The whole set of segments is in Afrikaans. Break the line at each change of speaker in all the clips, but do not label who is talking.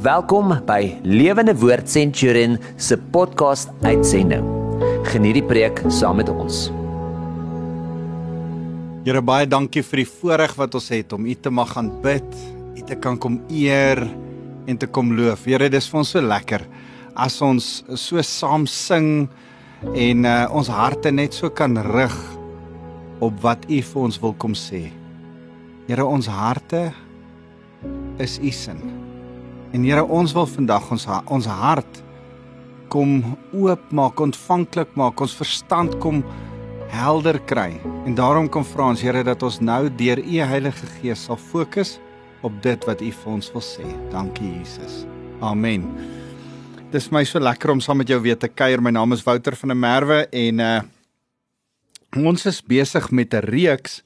Welkom by Lewende Woord Centurion se podcast uitsending. Geniet die preek saam met ons.
Here baie dankie vir die voorreg wat ons het om U te mag gaan bid, U te kan kom eer en te kom loof. Here, dis vir ons so lekker as ons so saam sing en uh, ons harte net so kan rig op wat U vir ons wil kom sê. Here, ons harte is U sin. En Here, ons wil vandag ons ons hart kom oopmaak, ontvanklik maak, ons verstand kom helder kry. En daarom kom vra ons Here dat ons nou deur U Heilige Gees sal fokus op dit wat U vir ons wil sê. Dankie Jesus. Amen. Dis my so lekker om saam met jou weer te kuier. My naam is Wouter van der Merwe en uh ons is besig met 'n reeks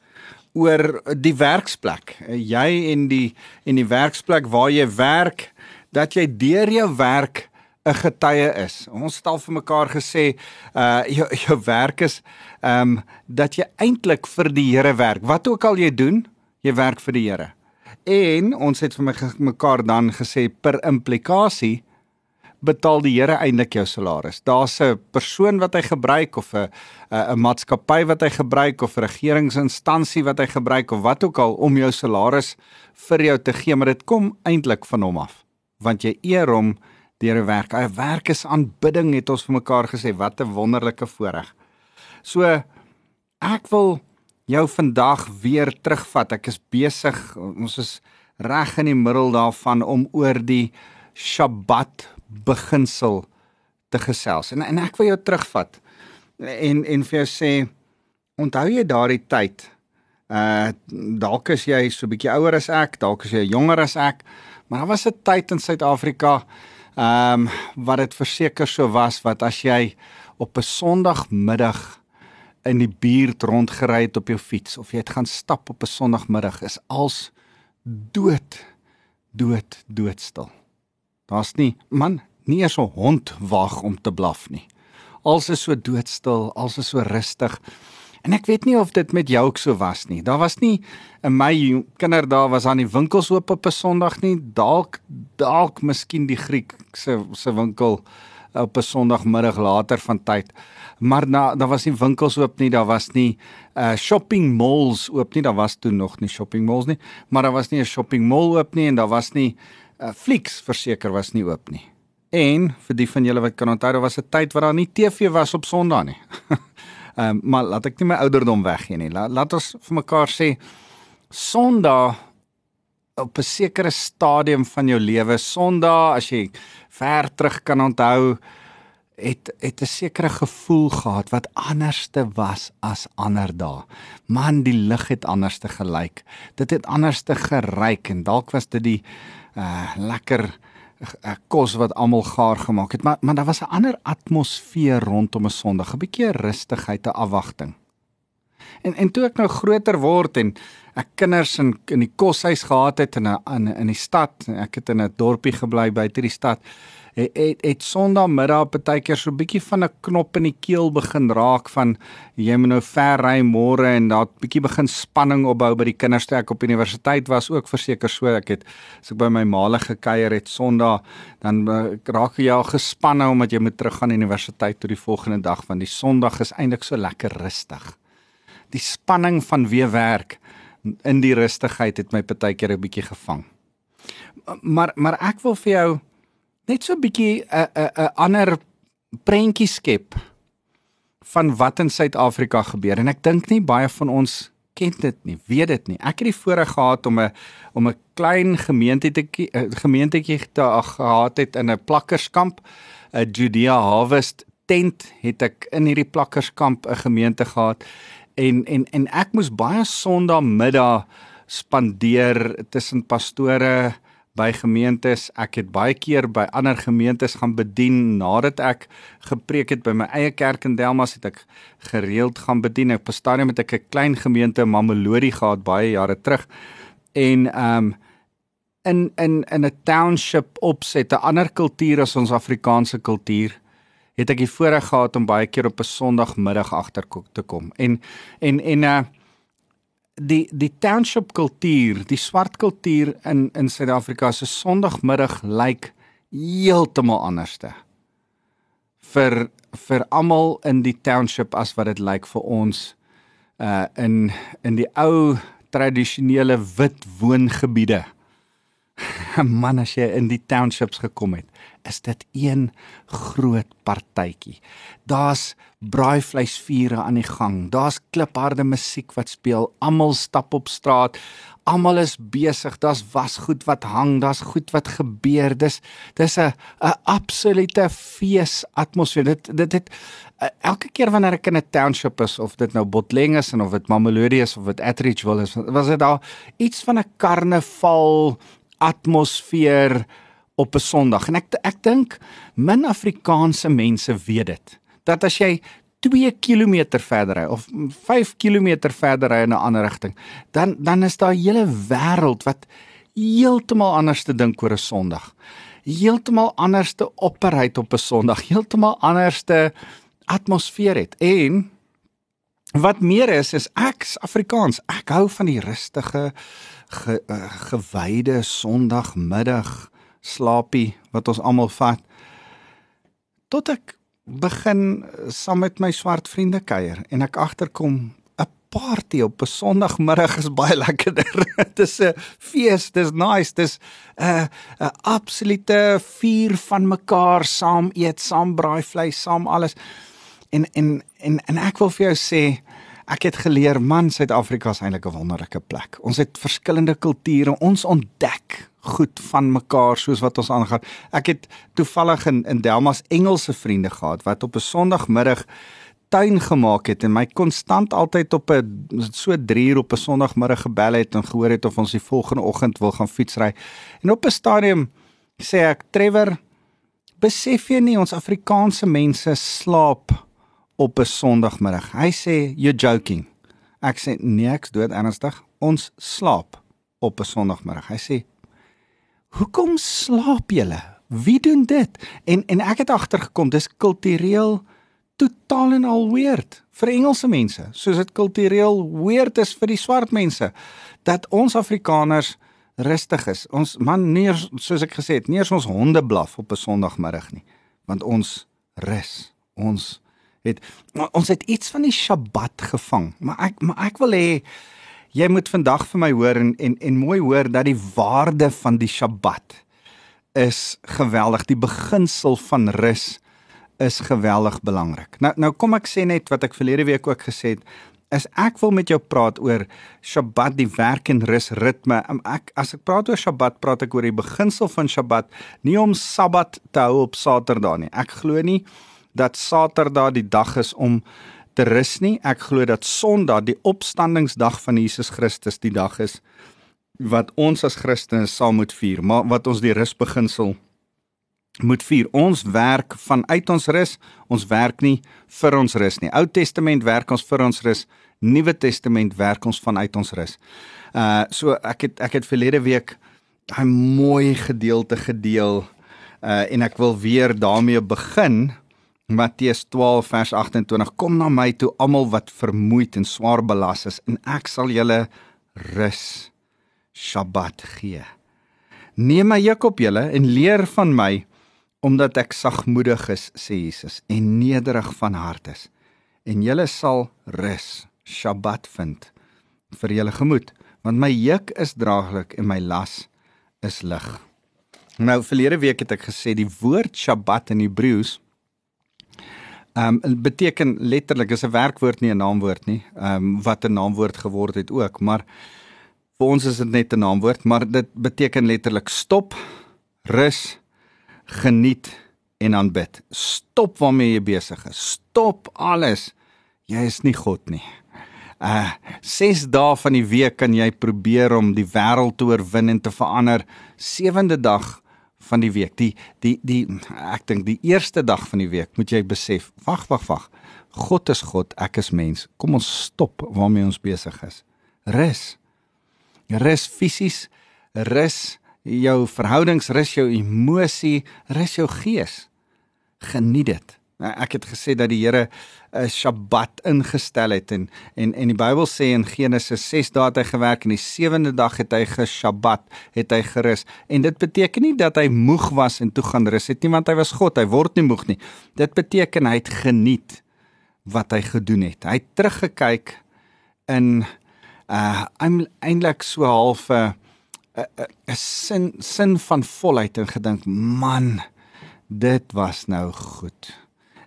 oor die werksplek. Jy en die en die werksplek waar jy werk, dat jy deur jou werk 'n getuie is. Ons het al vir mekaar gesê uh jou jou werk is ehm um, dat jy eintlik vir die Here werk. Wat ook al jy doen, jy werk vir die Here. En ons het vir mekaar dan gesê per implikasie betaal die Here eintlik jou salaris. Daar's 'n persoon wat hy gebruik of 'n 'n maatskappy wat hy gebruik of 'n regeringsinstansie wat hy gebruik of wat ook al om jou salaris vir jou te gee, maar dit kom eintlik van hom af. Want jy eer hom deur 'n werk. 'n Werk is aanbidding het ons vir mekaar gesê. Wat 'n wonderlike voorreg. So ek wil jou vandag weer terugvat. Ek is besig. Ons is reg in die middel daarvan om oor die Sabbat beginsel te gesels. En en ek wil jou terugvat en en vir jou sê onthou jy daardie tyd? Uh dalk is jy so 'n bietjie ouer as ek, dalk is jy jonger as ek, maar daar was 'n tyd in Suid-Afrika Ehm um, wat dit verseker so was wat as jy op 'n Sondagmiddag in die buurt rondgery het op jou fiets of jy het gaan stap op 'n Sondagmiddag is als dood dood doodstil. Daar's nie man, nie eers 'n hond wag om te blaf nie. Als is so doodstil, als is so rustig. En ek weet nie of dit met jou ook so was nie. Daar was nie in my kinderdae was aan die winkels oop op 'n Sondag nie. Dalk dalk miskien die Griek se se winkel op 'n Sondagmiddag later van tyd. Maar na, daar was nie winkels oop nie, daar was nie uh shopping malls oop nie. Daar was toe nog nie shopping malls nie, maar daar was nie 'n shopping mall oop nie en daar was nie uh flieks verseker was nie oop nie. En vir die van julle wat kan onthou, daar was 'n tyd waar daar nie TV was op Sondag nie. Ehm um, maar laat ek nie my ouderdom weggee nie. Laat, laat ons vir mekaar sê Sondag op 'n sekere stadium van jou lewe, Sondag as jy ver terug kan onthou, het het 'n sekere gevoel gehad wat anderste was as ander dae. Man, die lig het anderste gelyk. Dit het anderste geryk en dalk was dit die uh lekker 'n kos wat almal gaar gemaak het, maar maar daar was 'n ander atmosfeer rondom 'n Sondag, 'n bietjie rustigheid, 'n afwagting. En en toe ek nou groter word en ek kinders in in die koshuis gehad het in 'n in, in die stad, ek het in 'n dorpie gebly buite die stad het het, het Sondagmiddag partykeer so 'n bietjie van 'n knop in die keel begin raak van jy moet nou ver ry môre en daar bietjie begin spanning opbou by die kinders toe ek op universiteit was ook verseker so. Ek het as ek by my maale gekuier het Sondag dan uh, raak jy al gespanne omdat jy moet teruggaan universiteit toe die volgende dag want die Sondag is eintlik so lekker rustig. Die spanning van weer werk in die rustigheid het my partykeer 'n bietjie gevang. Maar maar ek wil vir jou net so 'n bietjie 'n 'n 'n ander prentjie skep van wat in Suid-Afrika gebeur. En ek dink nie baie van ons ken dit nie, weet dit nie. Ek het die voorreg gehad om 'n om 'n klein gemeentetjie gemeentetjie te gehad het in 'n plakkerskamp, 'n Judea Harvest tent het ek in hierdie plakkerskamp 'n gemeente gehad. En en en ek moes baie Sondagmiddag spandeer tussen pastore by gemeentes. Ek het baie keer by ander gemeentes gaan bedien nadat ek gepreek het by my eie kerk in Delmas het ek gereeld gaan bedien. Ek bestaan met 'n klein gemeente in Mamelodi gehad baie jare terug. En ehm um, in in in 'n township opset, 'n ander kultuur as ons Afrikaanse kultuur, het ek die voorreg gehad om baie keer op 'n Sondagmiddag agter te kom. En en en uh die die township kultuur, die swart kultuur in in Suid-Afrika se Sondagmiddag lyk heeltemal anderste. vir vir almal in die township as wat dit lyk vir ons uh in in die ou tradisionele wit woongebiede. Man as jy in die townships gekom het, is dit een groot partytjie. Daar's braaivleisvure aan die gang. Daar's klipharde musiek wat speel. Almal stap op straat. Almal is besig. Daar's wasgoed wat hang. Daar's goed wat gebeur. Dis dis 'n 'n absolute feesatmosfeer. Dit dit dit elke keer wanneer ek in 'n township is of dit nou Botleng is en of dit Mamelodi is of dit Atteridgeville is, was dit daar iets van 'n karnaval atmosfeer op 'n Sondag. En ek ek dink min Afrikaanse mense weet dit. Dat as jy 2 km verder ry of 5 km verder ry in 'n ander rigting, dan dan is daar 'n hele wêreld wat heeltemal anders te dink oor 'n Sondag. Heeltemal anders te operate op 'n Sondag, heeltemal anders te atmosfeer het. En wat meer is is ek's Afrikaans. Ek hou van die rustige ge, uh, gewyde Sondagmiddag slaapie wat ons almal vat tot ek begin saam met my swart vriende kuier en ek agterkom 'n party op 'n Sondagmiddag is baie lekkerder. Dit is 'n fees, dis nice, dis 'n uh, 'n absolute vier van mekaar saam eet, saam braai vleis, saam alles. En en en en ek wil vir jou sê ek het geleer man Suid-Afrika is eintlik 'n wonderlike plek. Ons het verskillende kulture, ons ontdek goed van mekaar soos wat ons aangaan. Ek het toevallig in in Delmas Engelse vriende gehad wat op 'n Sondagmiddag tuin gemaak het en my konstant altyd op 'n so 3 uur op 'n Sondagmiddag gebel het en gehoor het of ons die volgende oggend wil gaan fietsry. En op 'n stadium sê ek Trevor, besef jy nie ons Afrikaanse mense slaap op 'n Sondagmiddag. Hy sê you're joking. Ek sê nee, ek's dood ernstig. Ons slaap op 'n Sondagmiddag. Hy sê Hoekom slaap julle? Wie doen dit? En en ek het agtergekom dis kultureel totaal en al weird vir Engelse mense, soos dit kultureel weird is vir die swart mense dat ons Afrikaners rustig is. Ons man nie soos ek gesê het, nie ons honde blaf op 'n Sondagmiddag nie, want ons rus. Ons het ons het iets van die Sabbat gevang, maar ek maar ek wil hê jy moet vandag vir my hoor en en en mooi hoor dat die waarde van die Sabbat is geweldig. Die beginsel van rus is geweldig belangrik. Nou nou kom ek sê net wat ek verlede week ook gesê het is ek wil met jou praat oor Sabbat, die werk en rus ritme. Ek as ek praat oor Sabbat, praat ek oor die beginsel van Sabbat, nie om Sabbat te hou op Saterdag nie. Ek glo nie dat Saterdag die dag is om te rus nie. Ek glo dat Sondag, die opstandingsdag van Jesus Christus, die dag is wat ons as Christene saam moet vier, maar wat ons die rusbeginsel moet vier. Ons werk vanuit ons rus, ons werk nie vir ons rus nie. Ou Testament werk ons vir ons rus, Nuwe Testament werk ons vanuit ons rus. Uh so ek het ek het verlede week 'n mooi gedeelte gedeel uh en ek wil weer daarmee begin Matteus 12 vers 28 Kom na my toe almal wat vermoeid en swaar belas is en ek sal julle rus Sabbat gee. Neem my juk op julle en leer van my omdat ek sagmoedig is sê Jesus en nederig van hart is en julle sal rus Sabbat vind vir julle gemoed want my juk is draaglik en my las is lig. Nou verlede week het ek gesê die woord Sabbat in Hebreëus Ehm um, beteken letterlik is 'n werkwoord nie 'n naamwoord nie. Ehm um, wat 'n naamwoord geword het ook, maar vir ons is dit net 'n naamwoord, maar dit beteken letterlik stop, rus, geniet en aanbid. Stop waarmee jy besig is. Stop alles. Jy is nie God nie. Uh 6 dae van die week kan jy probeer om die wêreld te oorwin en te verander. Sewende dag van die week. Die die die ek dink die eerste dag van die week moet jy besef, wag wag wag. God is God, ek is mens. Kom ons stop waarmee ons besig is. Rus. Rus fisies, rus jou verhoudings, rus jou emosie, rus jou gees. Geniet dit. Nou, ek het gesê dat die Here 'n Sabbat ingestel het en en en die Bybel sê in Genesis 6 dae het hy gewerk en die sewende dag het hy geshabbat, het hy gerus. En dit beteken nie dat hy moeg was en toe gaan rus het nie want hy was God, hy word nie moeg nie. Dit beteken hy het geniet wat hy gedoen het. Hy het teruggekyk in uh eintlik so half 'n 'n sin sin van volheid en gedink, man, dit was nou goed.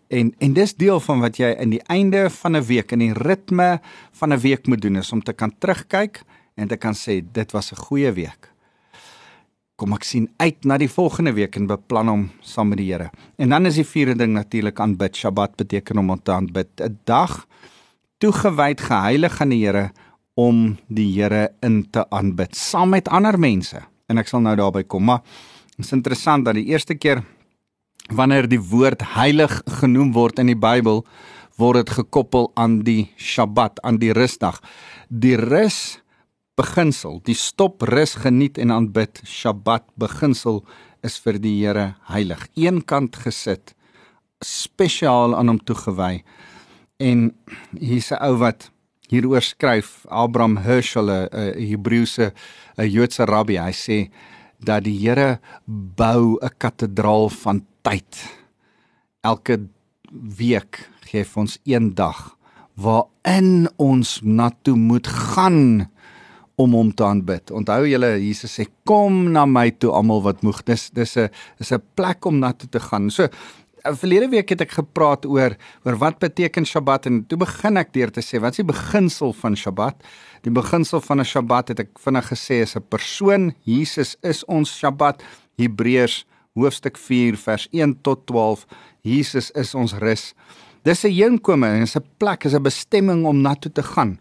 En en dis deel van wat jy in die einde van 'n week in die ritme van 'n week moet doen is om te kan terugkyk en te kan sê dit was 'n goeie week. Kom ek sien uit na die volgende week en beplan hom saam met die Here. En dan is die vierde ding natuurlik aanbid. Sabbat beteken om te aanbid, 'n dag toegewyd geheilig aan die Here om die Here in te aanbid saam met ander mense. En ek sal nou daarby kom, maar dit is interessant dat die eerste keer wanneer die woord heilig genoem word in die Bybel, word dit gekoppel aan die Sabbat, aan die rusdag. Die rus beginsel, die stop rus geniet en aanbid, Sabbat beginsel is vir die Here heilig. Eenkant gesit, spesiaal aan hom toegewy. En hier's 'n ou wat hieroor skryf, Abraham Herschel, 'n Hebreëse 'n Joodse rabbi. Hy sê dat die Here bou 'n kathedraal van tyd. Elke week gee hy ons een dag waarin ons na toe moet gaan om hom te aanbid. Onthou julle Jesus sê kom na my toe almal wat moeg. Dis dis 'n is 'n plek om na toe te gaan. So verlede week het ek gepraat oor oor wat beteken Sabbat en toe begin ek deur te sê wat is die beginsel van Sabbat? Die beginsel van 'n Sabbat het ek vinnig gesê is 'n persoon. Jesus is ons Sabbat. Hebreërs hoofstuk 4 vers 1 tot 12 Jesus is ons rus. Dis 'n heenkoming, dis 'n plek, is 'n bestemming om na toe te gaan.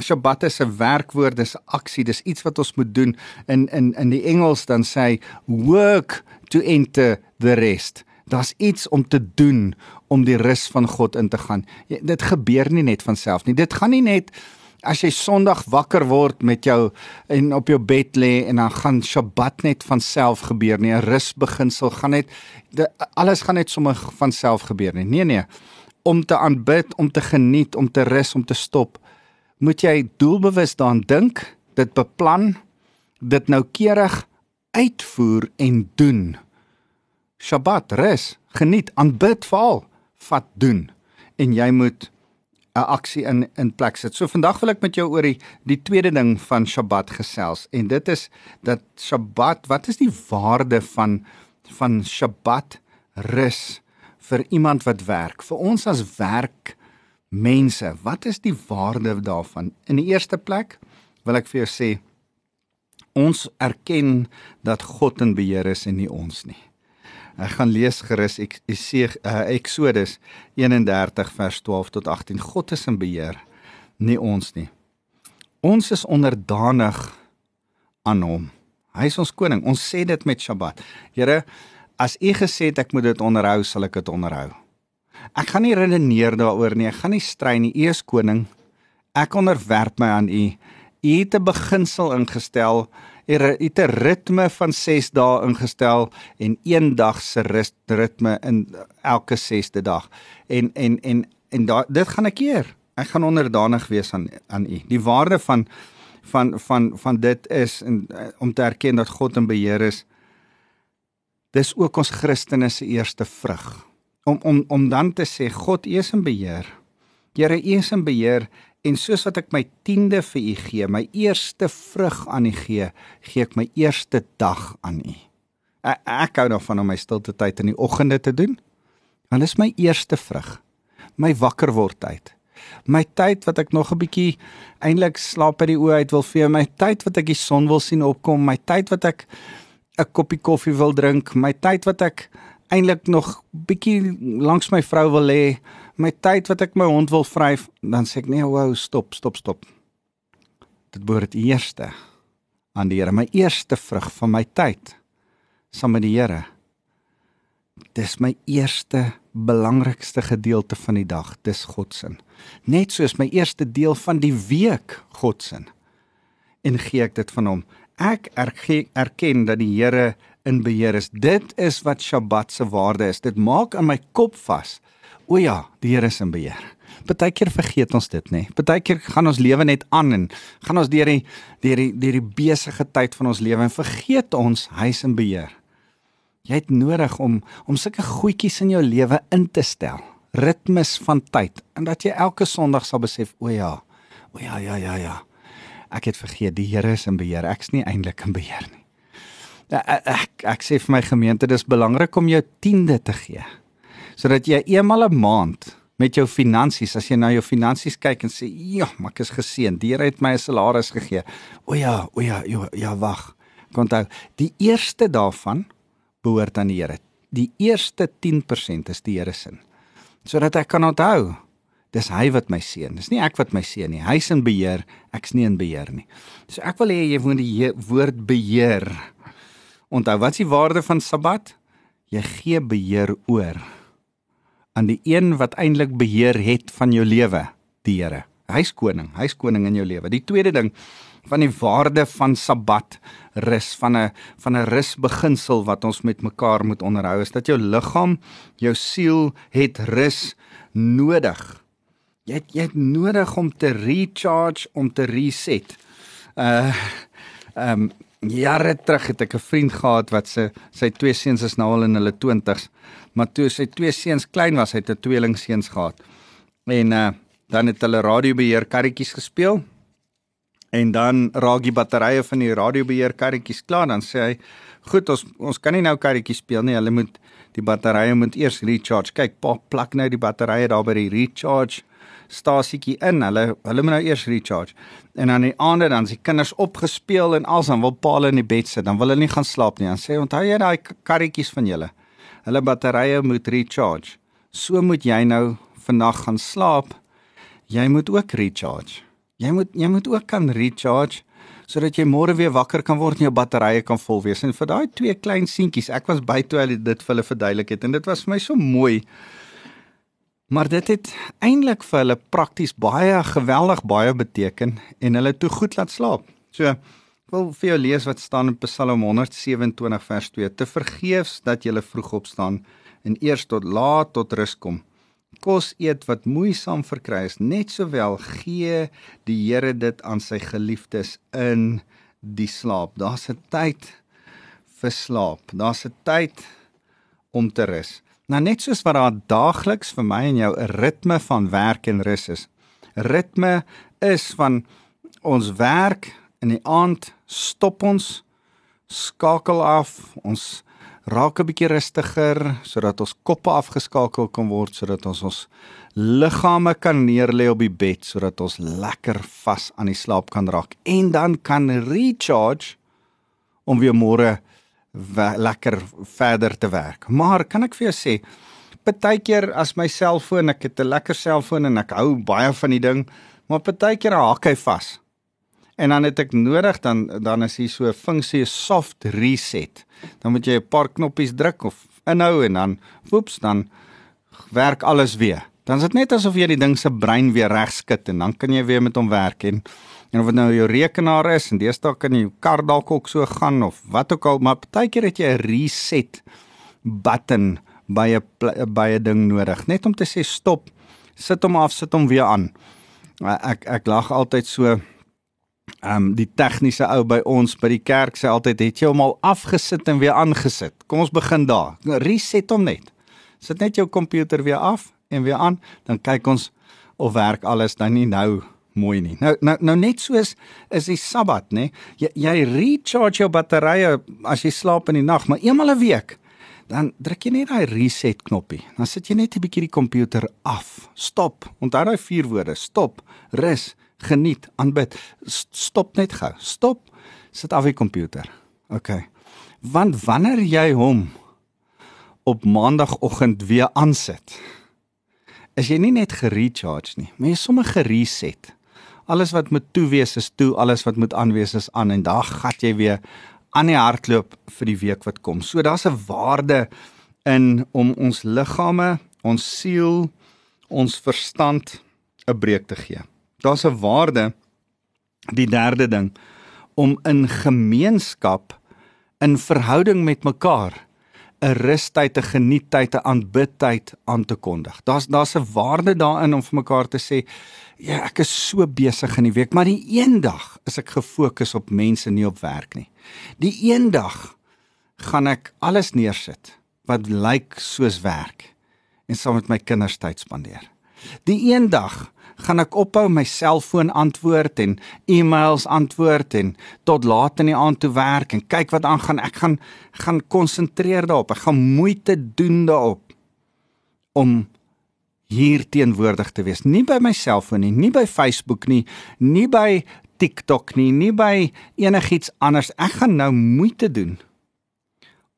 Shabbat is 'n werkwoord, dis 'n aksie, dis iets wat ons moet doen. In in in die Engels dan sê work to enter the rest. Daar's iets om te doen om die rus van God in te gaan. Dit gebeur nie net van self nie. Dit gaan nie net as jy Sondag wakker word met jou en op jou bed lê en dan gaan Sabbat net van self gebeur nie. 'n Rusbeginsel gaan net de, alles gaan net sommer van self gebeur nie. Nee nee. Om te aanbid, om te geniet, om te rus, om te stop, moet jy doelbewus daaraan dink, dit beplan, dit noukeurig uitvoer en doen. Sabbat, rus, geniet, aanbid, val, vat doen en jy moet 'n aksie in in plek sit. So vandag wil ek met jou oor die die tweede ding van Sabbat gesels en dit is dat Sabbat, wat is die waarde van van Sabbat rus vir iemand wat werk? Vir ons as werk mense, wat is die waarde daarvan? In die eerste plek wil ek vir jou sê ons erken dat God in beheer is en nie ons nie. Ek gaan lees gerus ek sê uh, Exodus 31 vers 12 tot 18. God is in beheer, nie ons nie. Ons is onderdanig aan hom. Hy is ons koning. Ons sê dit met Sabbat. Here, as U gesê het ek moet dit onderhou, sal ek dit onderhou. Ek gaan nie redeneer daaroor nie. Ek gaan nie stry nie. U is koning. Ek onderwerp my aan U. U het 'n beginsel ingestel het 'n ritme van 6 dae ingestel en een dag se ritme in elke 6de dag. En en en en da, dit gaan ek keer. Ek gaan onderdanig wees aan aan U. Die waarde van van van van dit is en om te erken dat God in beheer is. Dis ook ons Christene se eerste vrug. Om om om dan te sê God U is in beheer. Here U is in beheer En soos wat ek my 10de vir u gee, my eerste vrug aan u gee, gee ek my eerste dag aan u. Ek, ek hou daarvan om my stilte tyd in die oggende te doen. Dit is my eerste vrug. My wakker word tyd. My tyd wat ek nog 'n bietjie eintlik slaap by die oë uit wil vee, my tyd wat ek die son wil sien opkom, my tyd wat ek 'n koppie koffie wil drink, my tyd wat ek eintlik nog bietjie langs my vrou wil lê, my tyd wat ek my hond wil vryf, dan sê ek nee, wow, stop, stop, stop. Dit behoort eerste aan die Here, my eerste vrug van my tyd saam met die Here. Dis my eerste belangrikste gedeelte van die dag, dis God se. Net soos my eerste deel van die week God se. En gee ek dit van hom. Ek erken dat die Here in beheer is. Dit is wat Sabbat se waarde is. Dit maak in my kop vas O ja, die Here is in beheer. Partykeer vergeet ons dit, nê. Nee. Partykeer gaan ons lewe net aan en gaan ons deur die deur die deur die besige tyd van ons lewe en vergeet ons hy's in beheer. Jy het nodig om om sulke goedjies in jou lewe in te stel. Ritmes van tyd en dat jy elke Sondag sal besef, o ja. O ja, ja, ja, ja. Ek het vergeet die Here is in beheer. Ek's nie eintlik in beheer nie. Ek, ek ek ek sê vir my gemeente dis belangrik om jou tiende te gee. Sodat jy eenmal 'n maand met jou finansies, as jy na jou finansies kyk en sê, "Ja, maar ek is geseën. Die Here het my 'n salaris gegee." O ja, o ja, ja, ja wag. Onthou, die eerste daarvan behoort aan die Here. Die eerste 10% is die Here se. Sodat ek kan onthou, dis hy wat my seën. Dis nie ek wat my seën nie. Hy's in beheer, ek's nie in beheer nie. So ek wil hê jy moet die woord beheer. Onthou, wat is die waarde van Sabbat? Jy gee beheer oor aan die een wat eintlik beheer het van jou lewe, die Here. Hy's koning, hy's koning in jou lewe. Die tweede ding van die waarde van Sabbat rus van 'n van 'n rusbeginsel wat ons met mekaar moet onderhou is dat jou liggaam, jou siel het rus nodig. Jy het, jy het nodig om te recharge, om te reset. Uh ehm um, jare terug het ek 'n vriend gehad wat sy sy twee seuns is nou al in hulle 20's maar toe sy twee seuns klein was, het hy 'n tweeling seuns gehad. En uh dan het hulle radiobeheer karretjies gespeel. En dan raak die batterye van die radiobeheer karretjies klaar, dan sê hy, "Goed, ons ons kan nie nou karretjies speel nie. Hulle moet die batterye moet eers recharge. Kyk, pa plak nou die batterye daar by die recharge stasietjie in. Hulle hulle moet nou eers recharge. En aan die aande dan as die kinders opgespeel en alsan wil pa hulle in die bed sit, dan wil hulle nie gaan slaap nie. Dan sê onthou jy daai karretjies van julle? hulle batterye moet recharge. So moet jy nou vannag gaan slaap. Jy moet ook recharge. Jy moet jy moet ook kan recharge sodat jy môre weer wakker kan word en jou batterye kan vol wees. En vir daai twee klein seentjies, ek was by toe hulle dit vir hulle verduidelik het en dit was vir my so mooi. Maar dit het eintlik vir hulle prakties baie geweldig baie beteken en hulle toe goed laat slaap. So wil vir jou lees wat staan in Psalm 127 vers 2: Te vergeefs dat jy vroeg opstaan en eers tot laat tot rus kom. Kos eet wat moeisaam verkry is, net sowel gee die Here dit aan sy geliefdes in die slaap. Daar's 'n tyd vir slaap. Daar's 'n tyd om te rus. Nou net soos wat daar daagliks vir my en jou 'n ritme van werk en rus is. Ritme is van ons werk in die aand stop ons skakel af ons raak 'n bietjie rustiger sodat ons koppe afgeskakel kan word sodat ons ons liggame kan neerlê op die bed sodat ons lekker vas aan die slaap kan raak en dan kan recharge om weer môre lekker verder te werk. Maar kan ek vir jou sê, partykeer as my selfoon, ek het 'n lekker selfoon en ek hou baie van die ding, maar partykeer haak hy vas. En dan het ek nodig dan dan is hier so 'n funksie soft reset. Dan moet jy 'n paar knoppies druk of inhou en dan woeps dan werk alles weer. Dan is dit net asof jy die ding se brein weer regskit en dan kan jy weer met hom werk en en of dit nou jou rekenaar is en deesdae kan jou kar dalk ook so gaan of wat ook al, maar partykeer het jy 'n reset button by 'n by 'n ding nodig net om te sê stop, sit hom af, sit hom weer aan. Ek ek lag altyd so Ehm um, die tegniese ou by ons by die kerk sê altyd het jy hom al afgesit en weer aangesit. Kom ons begin daar. Reset hom net. Sit net jou komputer weer af en weer aan, dan kyk ons of werk alles dan nie nou mooi nie. Nou nou nou net soos is die Sabbat, nê? Jy jy recharge jou batterye as jy slaap in die nag, maar eenmal 'n week dan druk jy net daai reset knoppie. Dan sit jy net 'n bietjie die komputer af. Stop. Onthou daai vier woorde: stop, rus, geniet, aanbid. Stop net gou. Stop. Sit af die komputer. OK. Want wanneer jy hom op maandagooggend weer aansit, is jy nie net gerecharge nie, maar jy sommer gereset. Alles wat moet toe wees is toe, alles wat moet aan wees is aan en daar gat jy weer aan die hardloop vir die week wat kom. So daar's 'n waarde in om ons liggame, ons siel, ons verstand 'n breek te gee. Daar's 'n waarde die derde ding om in gemeenskap in verhouding met mekaar 'n rustyd, 'n geniettyd, 'n aanbidtyd aan te kondig. Daar's daar's 'n waarde daarin om vir mekaar te sê, ja, ek is so besig in die week, maar die een dag is ek gefokus op mense nie op werk nie. Die een dag gaan ek alles neersit wat lyk soos werk en saam met my kinders tyd spandeer. Die een dag gaan ek ophou my selfoon antwoord en e-mails antwoord en tot laat in die aand toe werk en kyk wat aangaan. Ek gaan gaan konsentreer daarop. Ek gaan moeite doen daarop om hier teenwoordig te wees. Nie by my selfoon nie, nie by Facebook nie, nie by TikTok nie, nie by enigiets anders. Ek gaan nou moeite doen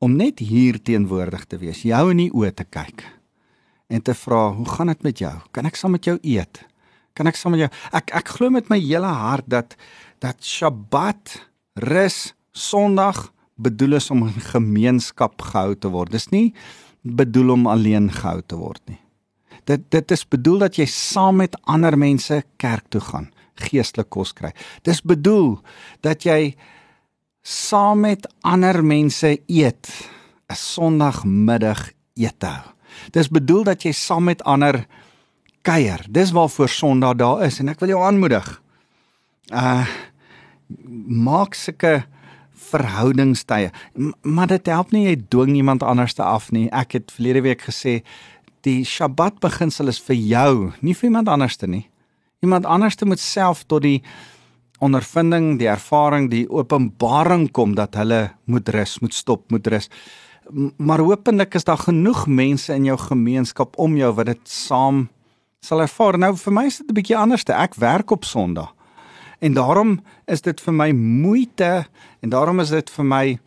om net hier teenwoordig te wees, jou in die oë te kyk en te vra, "Hoe gaan dit met jou? Kan ek saam met jou eet?" Kan ek saam met jou ek ek glo met my hele hart dat dat Sabbat, rus, Sondag bedoel is om in gemeenskap gehou te word. Dis nie bedoel om alleen gehou te word nie. Dit dit is bedoel dat jy saam met ander mense kerk toe gaan, geestelik kos kry. Dis bedoel dat jy saam met ander mense eet, 'n Sondagmiddag ete. Dis bedoel dat jy saam met ander kuier. Dis waarvoor Sondag daar is en ek wil jou aanmoedig. Uh maak sulke verhoudingstye. Maar dit help nie jy dwing iemand anders te af nie. Ek het verlede week gesê die Sabbat beginsel is vir jou, nie vir iemand anders te nie. Iemand anders moet self tot die ondervinding, die ervaring, die openbaring kom dat hulle moet rus, moet stop, moet rus. Maar hopelik is daar genoeg mense in jou gemeenskap om jou wat dit saam sal ervaar. Nou vir my is dit 'n bietjie anderste. Ek werk op Sondag. En daarom is dit vir my moeite en daarom is dit vir my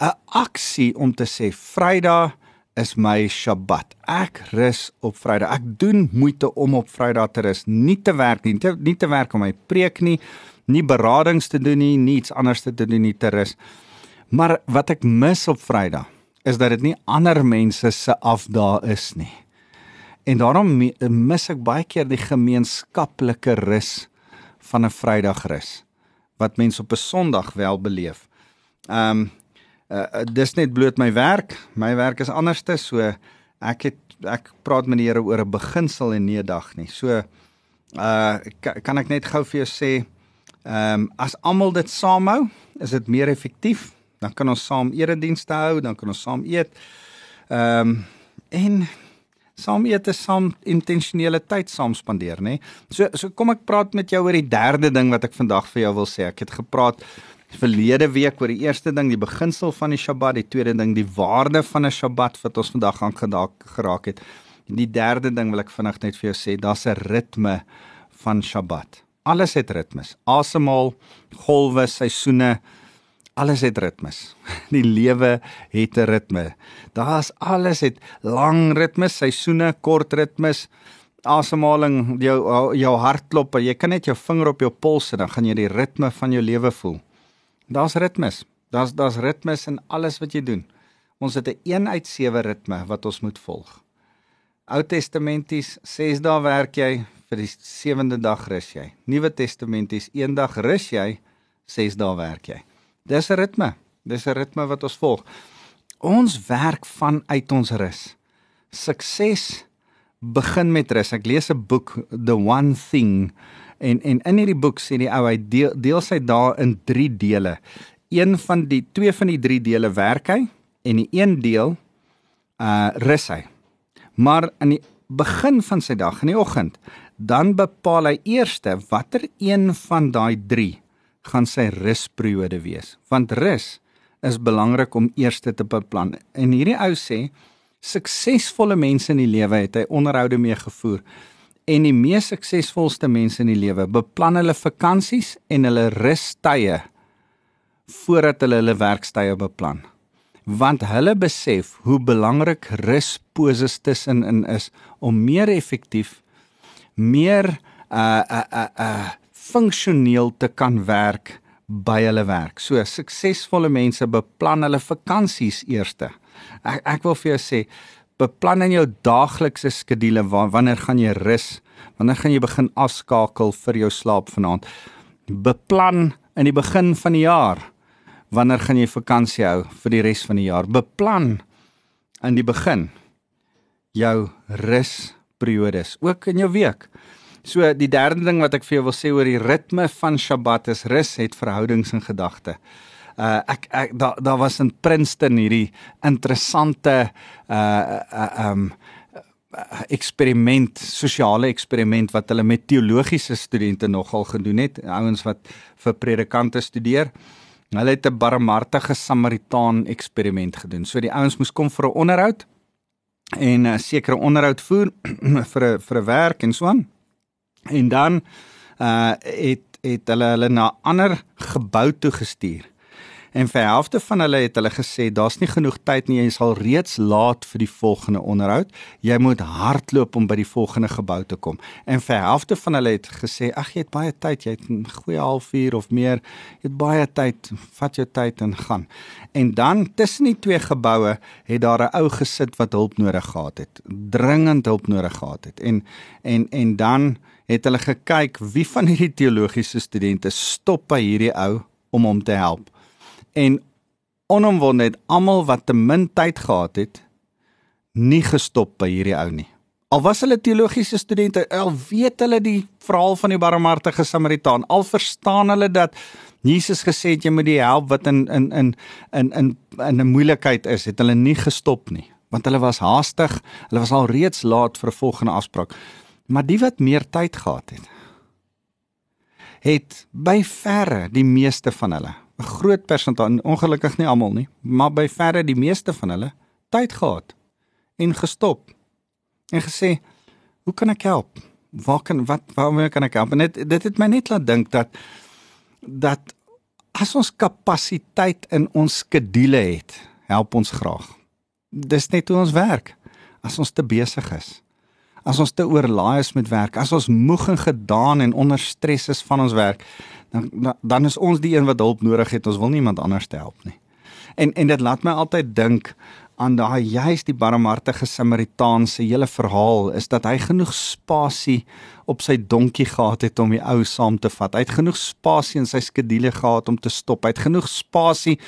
'n aksie om te sê Vrydag is my Sabbat. Ek rus op Vrydag. Ek doen moeite om op Vrydag te rus, nie te werk nie, te, nie te werk om my preek nie, nie beradings te doen nie, niets anders te doen nie te rus. Maar wat ek mis op Vrydag is dat dit nie ander mense se afdae is nie. En daarom mis ek baie keer die gemeenskaplike rus van 'n Vrydagrus wat mense op 'n Sondag wel beleef. Ehm um, uh, dis net bloot my werk. My werk is anderste, so ek het ek praat met die Here oor 'n beginsel en nie 'n dag nie. So uh kan ek net gou vir jou sê ehm um, as almal dit saamhou, is dit meer effektief. Dan kan ons saam eredienste hou, dan kan ons saam eet. Ehm um, en saam eet is saam intentionele tyd saam spandeer, nê? So so kom ek praat met jou oor die derde ding wat ek vandag vir jou wil sê. Ek het gepraat verlede week oor die eerste ding, die beginsel van die Sabbat, die tweede ding, die waarde van 'n Sabbat wat ons vandag aan geraak het. En die derde ding wil ek vinnig net vir jou sê, daar's 'n ritme van Sabbat. Alles het ritmes. Asemhaal, golwe, seisoene, alles het ritmes. Die lewe het 'n ritme. Daar's alles het lang ritmes, seisoene, kort ritmes, asemhaling, jou jou hartklop, jy kan net jou vinger op jou pols en dan gaan jy die ritme van jou lewe voel. Daar's ritmes. Daar's daar's ritmes in alles wat jy doen. Ons het 'n 1 uit 7 ritme wat ons moet volg. Ou Testamenties, 6 dae werk jy, vir die 7de dag rus jy. Nuwe Testamenties, 1 dag rus jy, 6 dae werk jy. Dis 'n ritme. Dis 'n ritme wat ons volg. Ons werk vanuit ons rus. Sukses begin met rus. Ek lees 'n boek The One Thing en en in hierdie boek sê die ou hy deel, deel sy dae in 3 dele. Een van die twee van die 3 dele werk hy en die een deel uh rus hy. Maar in die begin van sy dag in die oggend, dan bepaal hy eerste watter een van daai 3 gaan sy rusperiode wees. Want rus is belangrik om eers te beplan. En hierdie ou sê suksesvolle mense in die lewe het hy onderhoude mee gevoer en die mees suksesvolste mense in die lewe beplan hulle vakansies en hulle rustye voordat hulle hulle werkstye beplan. Want hulle besef hoe belangrik rusposes tussenin is om meer effektief meer uh uh uh, uh funksioneel te kan werk by hulle werk. So suksesvolle mense beplan hulle vakansies eerste. Ek ek wil vir jou sê beplan in jou daaglikse skedule wanneer gaan jy rus? Wanneer gaan jy begin afskakel vir jou slaap vanaand? Beplan in die begin van die jaar wanneer gaan jy vakansie hou vir die res van die jaar? Beplan in die begin jou rusperiode, ook in jou week. So die derde ding wat ek vir jou wil sê oor die ritme van Sabbat is rus het verhoudings in gedagte. Uh ek ek daar daar was in Princeton hierdie interessante uh uh um eksperiment, sosiale eksperiment wat hulle met teologiese studente nogal gedoen het, ouens wat vir predikante studeer. Hulle het 'n barmhartige Samaritaan eksperiment gedoen. So die ouens moes kom vir 'n onderhoud en 'n sekere onderhoud voer vir 'n vir 'n werk en so aan. En dan uh het het hulle hulle na ander gebou toe gestuur. En vir helfte van hulle het hulle gesê daar's nie genoeg tyd nie, jy sal reeds laat vir die volgende onderhoud. Jy moet hardloop om by die volgende gebou te kom. En vir helfte van hulle het gesê ag jy het baie tyd, jy het 'n goeie halfuur of meer, jy het baie tyd, vat jou tyd en gaan. En dan tussen die twee geboue het daar 'n ou gesit wat hulp nodig gehad het, dringend hulp nodig gehad het. En en en dan het hulle gekyk wie van hierdie teologiese studente stop by hierdie ou om hom te help en onomwonde het almal wat te min tyd gehad het nie gestop by hierdie ou nie. Al was hulle teologiese studente, al weet hulle die verhaal van die barmhartige Samaritaan, al verstaan hulle dat Jesus gesê het jy moet die help wat in in in in in in 'n moeilikheid is, het hulle nie gestop nie, want hulle was haastig, hulle was al reeds laat vir 'n volgende afspraak. Maar die wat meer tyd gehad het, het by verre die meeste van hulle 'n groot persentasie, ongelukkig nie almal nie, maar by verre die meeste van hulle tyd gehad en gestop en gesê, "Hoe kan ek help? Waar kan wat waarmee kan ek help?" En dit dit het my net laat dink dat dat as ons kapasiteit in ons skedule het, help ons graag. Dis net hoe ons werk. As ons te besig is, as ons te oorlaai is met werk, as ons moeg en gedaan en onder stres is van ons werk, dan dan is ons die een wat hulp nodig het. Ons wil niemand anders help nie. En en dit laat my altyd dink aan daai juist die barmhartige Samaritaan se hele verhaal is dat hy genoeg spasie op sy donkie gehad het om die ou saam te vat. Hy het genoeg spasie in sy skedule gehad om te stop. Hy het genoeg spasie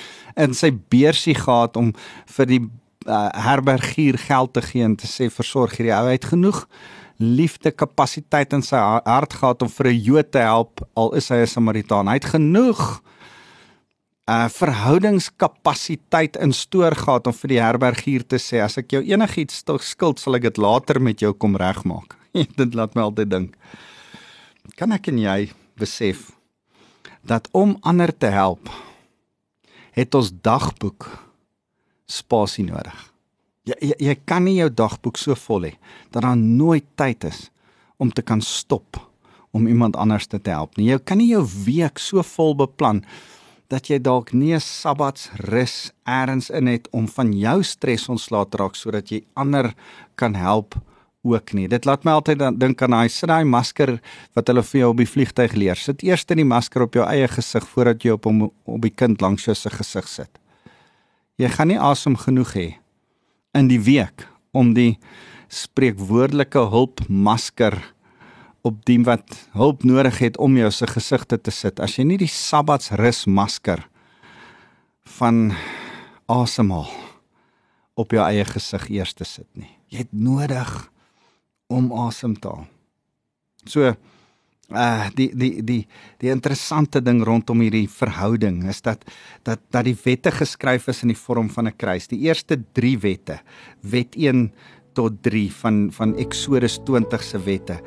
in sy beursie gehad om vir die uh, herbergier geld te gee en te sê versorg hierdie ou. Hy het genoeg liefde kapasiteit in sy hart gehad om vir 'n Jood te help al is hy 'n Samaritaan. Hy het genoeg uh verhoudingskapasiteit in stoor gehad om vir die herbergier te sê as ek jou enigiets skuld sal ek dit later met jou kom regmaak. dit laat my altyd dink. Kan ek en jy besef dat om ander te help het ons dagboek spasie nodig. Jy, jy jy kan nie jou dagboek so vol hê dat daar nooit tyd is om te kan stop om iemand anders te help nie. Jy kan nie jou week so vol beplan dat jy dalk nie 'n sabbats rus eers in het om van jou stres ontslae te raak sodat jy ander kan help ook nie. Dit laat my altyd dink aan daai sit daai masker wat hulle vir jou op die vliegtyg leer. Sit eers in die masker op jou eie gesig voordat jy op hom op die kind langs jou se gesig sit. Jy gaan nie asem genoeg hê in die week om die spreekwoordelike hulpmasker op die wat hulp nodig het om jou se gesigte te sit. As jy nie die sabbatsrus masker van asemhaal op jou eie gesig eers te sit nie. Jy het nodig om asem te haal. So uh die die die die interessante ding rondom hierdie verhouding is dat dat dat die wette geskryf is in die vorm van 'n kruis. Die eerste 3 wette, wet 1 tot 3 van van Eksodus 20 se wette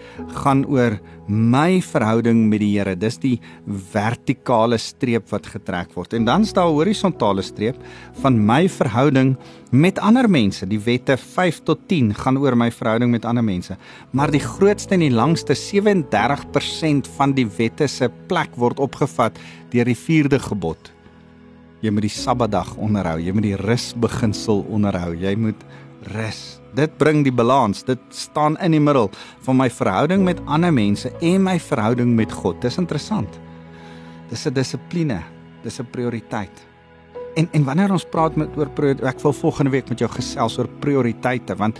gaan oor my verhouding met die Here. Dis die vertikale streep wat getrek word. En dan staan 'n horisontale streep van my verhouding met ander mense. Die wette 5 tot 10 gaan oor my verhouding met ander mense. Maar die grootste en die langste 37% van die wette se plek word opgevat deur die 4de gebod. Jy moet die Sabbatdag onderhou. Jy moet die rusbeginsel onderhou. Jy moet rus dit bring die balans. Dit staan in die middel van my verhouding met ander mense en my verhouding met God. Dis interessant. Dis 'n dissipline. Dis 'n prioriteit. En en wanneer ons praat met oor ek wil volgende week met jou gesels oor prioriteite want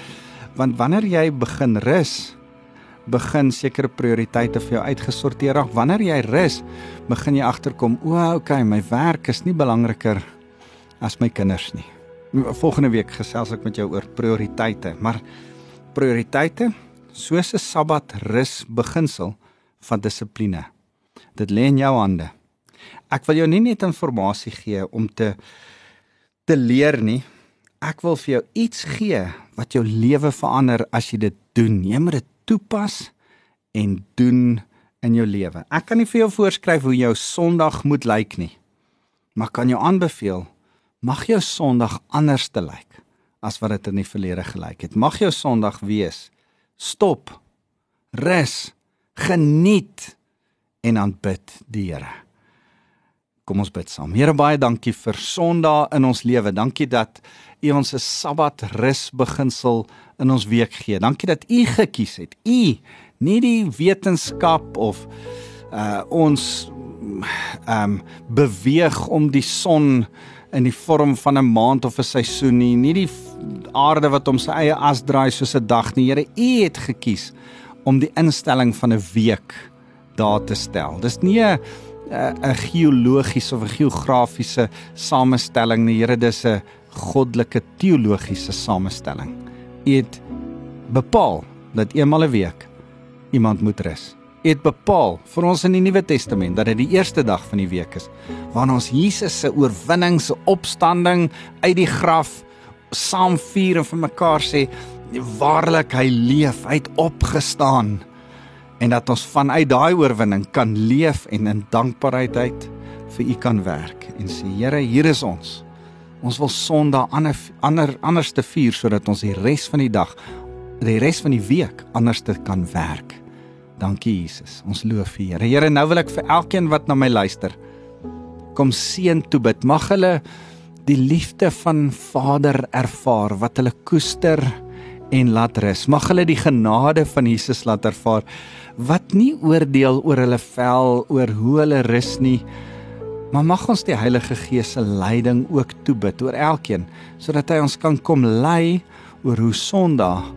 want wanneer jy begin rus begin sekere prioriteite vir jou uitgesorteer raak. Wanneer jy rus, begin jy agterkom, o, okay, my werk is nie belangriker as my kinders nie. Volgende week gesels ek met jou oor prioriteite, maar prioriteite soos 'n Sabbat rus beginsel van dissipline. Dit lê in jou hande. Ek wil jou nie net inligting gee om te te leer nie. Ek wil vir jou iets gee wat jou lewe verander as jy dit doen. Moet dit toepas en doen in jou lewe. Ek kan nie vir jou voorskryf hoe jou Sondag moet lyk nie. Maar kan jou aanbeveel mag jou Sondag anders te lyk as wat dit in die verlede gelyk het. Mag jou Sondag wees stop, rus, geniet en aanbid die Here. Kom ons bid saam. Here baie dankie vir Sondag in ons lewe. Dankie dat U ons 'n Sabbat rus beginsel in ons week gee. Dankie dat U gekies het. U nie die wetenskap of uh ons ehm um, beweeg om die son in die vorm van 'n maand of 'n seisoen nie, nie die aarde wat om sy eie as draai soos 'n dag nie. Here, U het gekies om die instelling van 'n week daar te stel. Dis nie 'n 'n geologiese of 'n geografiese samestelling nie. Here, dis 'n goddelike teologiese samestelling. U het bepaal dat eenmal 'n week iemand moet rus. Het bepaal vir ons in die Nuwe Testament dat dit die eerste dag van die week is waarin ons Jesus se oorwinning, se opstanding uit die graf saam vier en vir mekaar sê waarlik hy leef, hy het opgestaan en dat ons vanuit daai oorwinning kan leef en in dankbaarheid uit vir u kan werk en sê Here, hier is ons. Ons wil Sondag ander ander anders te vier sodat ons die res van die dag, die res van die week anders te kan werk. Dankie Jesus. Ons loof U, Here. Here, nou wil ek vir elkeen wat na my luister kom seën toe bid. Mag hulle die liefde van Vader ervaar wat hulle koester en laat rus. Mag hulle die genade van Jesus laat ervaar wat nie oordeel oor hulle vel oor hoe hulle rus nie. Maar mag ons die Heilige Gees se leiding ook toebid oor elkeen sodat hy ons kan kom lei oor hoe Sondag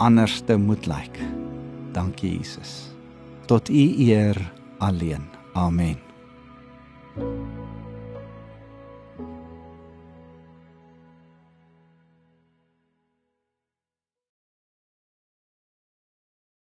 anders te moet lyk. Dankie Jesus. Tot U eer alleen. Amen. thank you